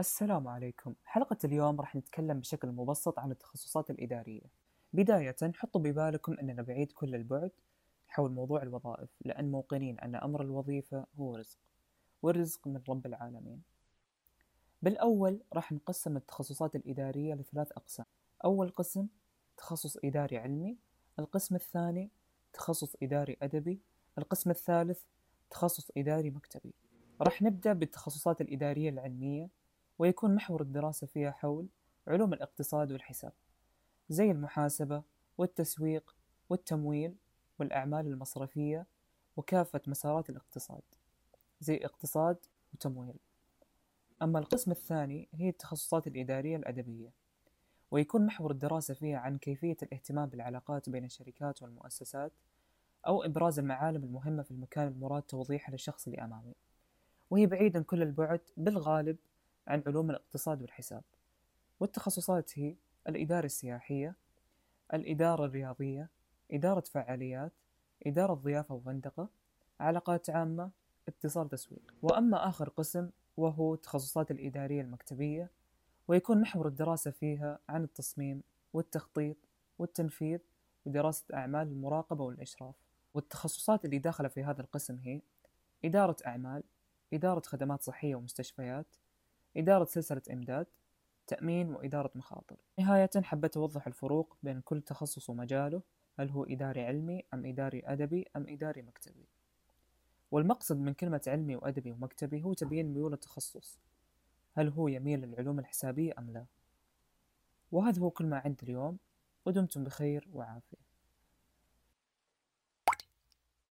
السلام عليكم. حلقة اليوم راح نتكلم بشكل مبسط عن التخصصات الإدارية. بداية حطوا ببالكم أننا بعيد كل البعد حول موضوع الوظائف لأن موقنين أن أمر الوظيفة هو رزق والرزق من رب العالمين. بالأول راح نقسم التخصصات الإدارية لثلاث أقسام. أول قسم تخصص إداري علمي. القسم الثاني تخصص إداري أدبي. القسم الثالث تخصص إداري مكتبي. راح نبدأ بالتخصصات الإدارية العلمية. ويكون محور الدراسة فيها حول علوم الاقتصاد والحساب زي المحاسبة والتسويق والتمويل والأعمال المصرفية وكافة مسارات الاقتصاد زي اقتصاد وتمويل. أما القسم الثاني هي التخصصات الإدارية الأدبية ويكون محور الدراسة فيها عن كيفية الاهتمام بالعلاقات بين الشركات والمؤسسات أو إبراز المعالم المهمة في المكان المراد توضيحها للشخص اللي أمامي وهي بعيدا كل البعد بالغالب عن علوم الاقتصاد والحساب. والتخصصات هي الإدارة السياحية الإدارة الرياضية إدارة فعاليات إدارة ضيافة وفندقة علاقات عامة اتصال تسويق. وأما آخر قسم وهو التخصصات الإدارية المكتبية ويكون محور الدراسة فيها عن التصميم والتخطيط والتنفيذ ودراسة أعمال المراقبة والإشراف. والتخصصات اللي داخلة في هذا القسم هي إدارة أعمال إدارة خدمات صحية ومستشفيات إدارة سلسلة إمداد تأمين وإدارة مخاطر. نهاية حبيت أوضح الفروق بين كل تخصص ومجاله هل هو إداري علمي أم إداري أدبي أم إداري مكتبي. والمقصد من كلمة علمي وأدبي ومكتبي هو تبيين ميول التخصص هل هو يميل للعلوم الحسابية أم لا. وهذا هو كل ما عندي اليوم ودمتم بخير وعافية.